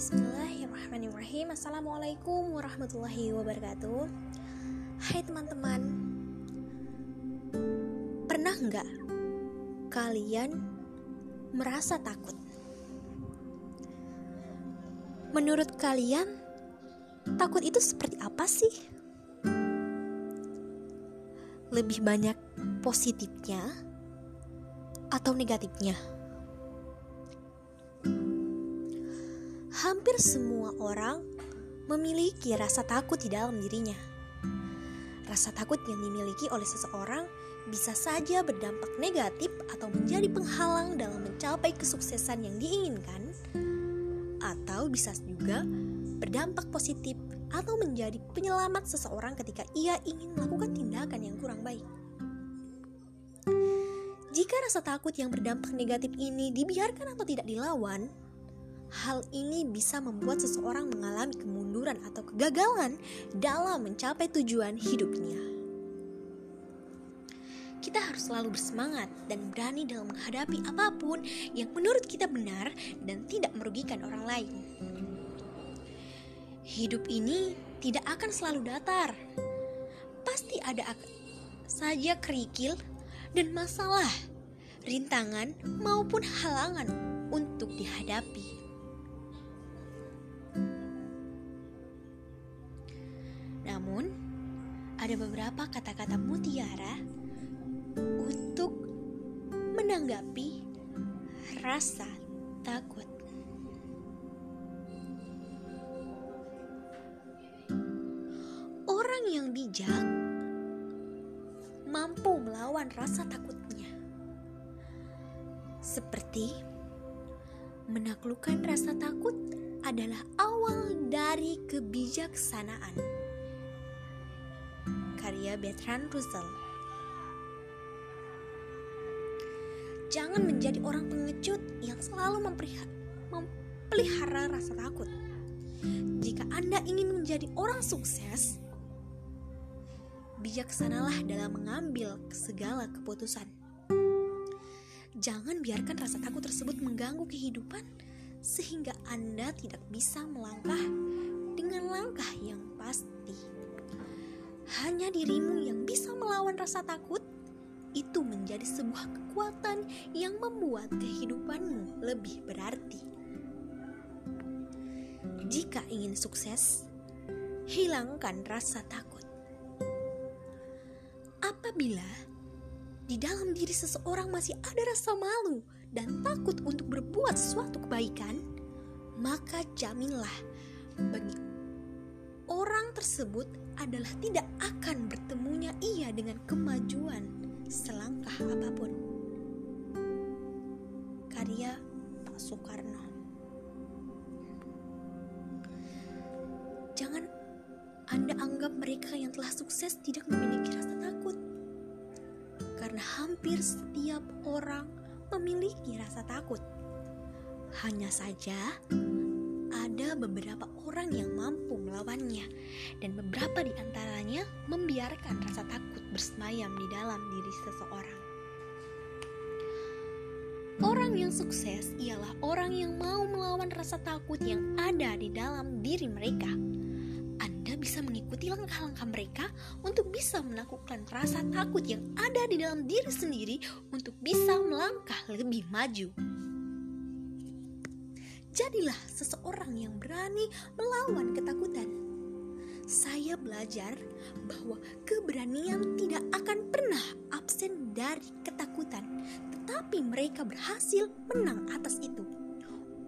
Bismillahirrahmanirrahim Assalamualaikum warahmatullahi wabarakatuh Hai teman-teman Pernah nggak kalian merasa takut? Menurut kalian Takut itu seperti apa sih? Lebih banyak positifnya atau negatifnya? Hampir semua orang memiliki rasa takut di dalam dirinya. Rasa takut yang dimiliki oleh seseorang bisa saja berdampak negatif atau menjadi penghalang dalam mencapai kesuksesan yang diinginkan, atau bisa juga berdampak positif atau menjadi penyelamat seseorang ketika ia ingin melakukan tindakan yang kurang baik. Jika rasa takut yang berdampak negatif ini dibiarkan atau tidak dilawan, Hal ini bisa membuat seseorang mengalami kemunduran atau kegagalan dalam mencapai tujuan hidupnya. Kita harus selalu bersemangat dan berani dalam menghadapi apa pun yang menurut kita benar dan tidak merugikan orang lain. Hidup ini tidak akan selalu datar. Pasti ada saja kerikil dan masalah, rintangan maupun halangan untuk dihadapi. Ada beberapa kata-kata mutiara untuk menanggapi rasa takut. Orang yang bijak mampu melawan rasa takutnya, seperti menaklukkan rasa takut adalah awal dari kebijaksanaan. Karya Bertrand Russell. Jangan menjadi orang pengecut yang selalu memelihara rasa takut. Jika Anda ingin menjadi orang sukses, bijaksanalah dalam mengambil segala keputusan. Jangan biarkan rasa takut tersebut mengganggu kehidupan sehingga Anda tidak bisa melangkah dengan langkah yang pasti. Hanya dirimu yang bisa melawan rasa takut, itu menjadi sebuah kekuatan yang membuat kehidupanmu lebih berarti. Jika ingin sukses, hilangkan rasa takut. Apabila di dalam diri seseorang masih ada rasa malu dan takut untuk berbuat suatu kebaikan, maka jaminlah bagi tersebut adalah tidak akan bertemunya ia dengan kemajuan selangkah apa pun. Karya Pak Soekarno. Jangan Anda anggap mereka yang telah sukses tidak memiliki rasa takut. Karena hampir setiap orang memiliki rasa takut. Hanya saja, ada beberapa orang yang mampu melawannya, dan beberapa di antaranya membiarkan rasa takut bersemayam di dalam diri seseorang. Orang yang sukses ialah orang yang mau melawan rasa takut yang ada di dalam diri mereka. Anda bisa mengikuti langkah-langkah mereka untuk bisa melakukan rasa takut yang ada di dalam diri sendiri untuk bisa melangkah lebih maju. Jadilah seseorang yang berani melawan ketakutan. Belajar bahwa keberanian tidak akan pernah absen dari ketakutan, tetapi mereka berhasil menang atas itu.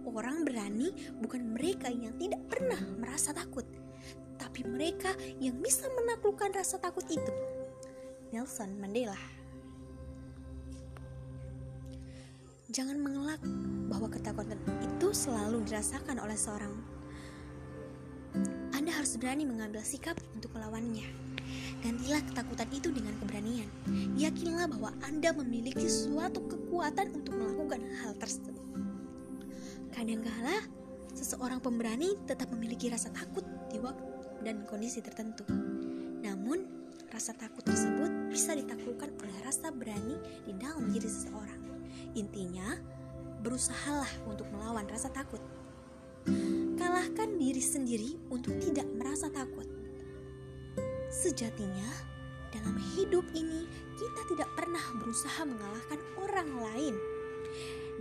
Orang berani bukan mereka yang tidak pernah merasa takut, tapi mereka yang bisa menaklukkan rasa takut itu. Nelson Mandela Jangan mengelak bahwa ketakutan itu selalu dirasakan oleh seorang. Anda harus berani mengambil sikap untuk melawannya. Gantilah ketakutan itu dengan keberanian. Yakinlah bahwa Anda memiliki suatu kekuatan untuk melakukan hal tersebut. Kadangkala, seseorang pemberani tetap memiliki rasa takut di waktu dan kondisi tertentu. Namun, rasa takut tersebut bisa ditaklukkan oleh rasa berani di dalam diri seseorang. Intinya, berusahalah untuk melawan rasa takut. Kalahkan diri sendiri untuk tidak merasa takut. Sejatinya, dalam hidup ini kita tidak pernah berusaha mengalahkan orang lain,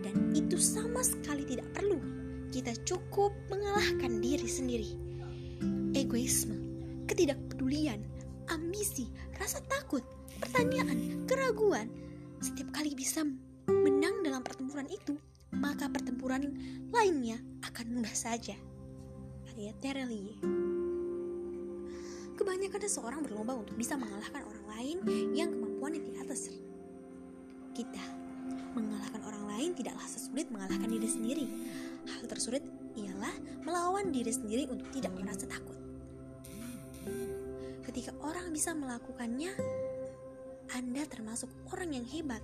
dan itu sama sekali tidak perlu. Kita cukup mengalahkan diri sendiri. Egoisme, ketidakpedulian, ambisi, rasa takut, pertanyaan, keraguan, setiap kali bisa menang dalam pertempuran itu, maka pertempuran lainnya akan mudah saja. Terelie. Kebanyakan seseorang berlomba untuk bisa mengalahkan orang lain yang kemampuannya di atas kita. Mengalahkan orang lain tidaklah sesulit mengalahkan diri sendiri. Hal tersulit ialah melawan diri sendiri untuk tidak merasa takut. Ketika orang bisa melakukannya, Anda termasuk orang yang hebat.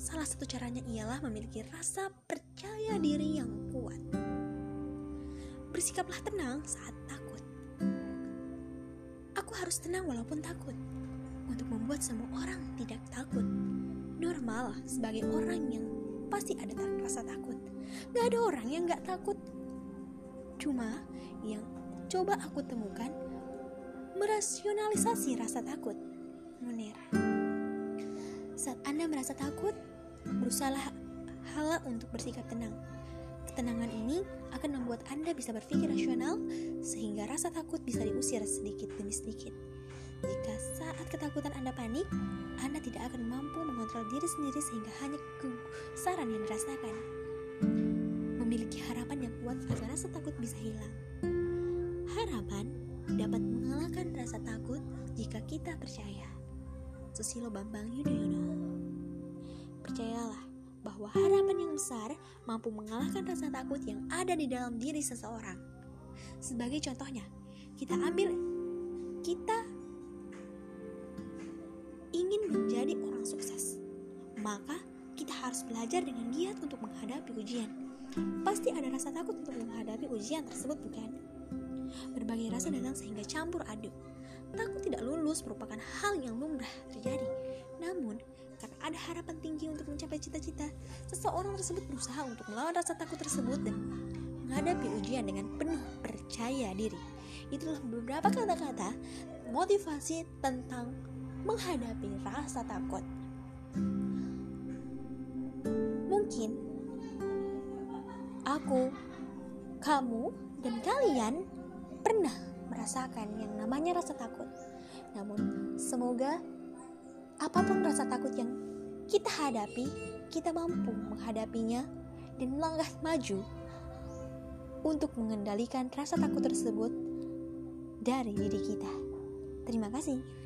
Salah satu caranya ialah memiliki rasa percaya diri yang kuat. Bersikaplah tenang saat takut. Aku harus tenang walaupun takut. Untuk membuat semua orang tidak takut. Normal sebagai orang yang pasti ada rasa takut. Gak ada orang yang gak takut. Cuma yang coba aku temukan merasionalisasi rasa takut. Munir. Saat Anda merasa takut, berusaha hal untuk bersikap tenang. Ketenangan ini akan membuat Anda bisa berpikir rasional sehingga rasa takut bisa diusir sedikit demi sedikit. Jika saat ketakutan Anda panik, Anda tidak akan mampu mengontrol diri sendiri sehingga hanya kegusaran yang dirasakan. Memiliki harapan yang kuat agar rasa takut bisa hilang. Harapan dapat mengalahkan rasa takut jika kita percaya. Susilo Bambang Yudhoyono Percayalah, bahwa harapan yang besar mampu mengalahkan rasa takut yang ada di dalam diri seseorang. Sebagai contohnya, kita ambil kita ingin menjadi orang sukses, maka kita harus belajar dengan giat untuk menghadapi ujian. Pasti ada rasa takut untuk menghadapi ujian tersebut, bukan? Berbagai rasa datang sehingga campur aduk. Takut tidak lulus merupakan hal yang lumrah terjadi. Namun, ada harapan tinggi untuk mencapai cita-cita, seseorang tersebut berusaha untuk melawan rasa takut tersebut dan menghadapi ujian dengan penuh percaya diri. Itulah beberapa kata-kata motivasi tentang menghadapi rasa takut. Mungkin aku, kamu, dan kalian pernah merasakan yang namanya rasa takut. Namun, semoga apa pun rasa takut yang kita hadapi, kita mampu menghadapinya dan melangkah maju untuk mengendalikan rasa takut tersebut dari diri kita. Terima kasih.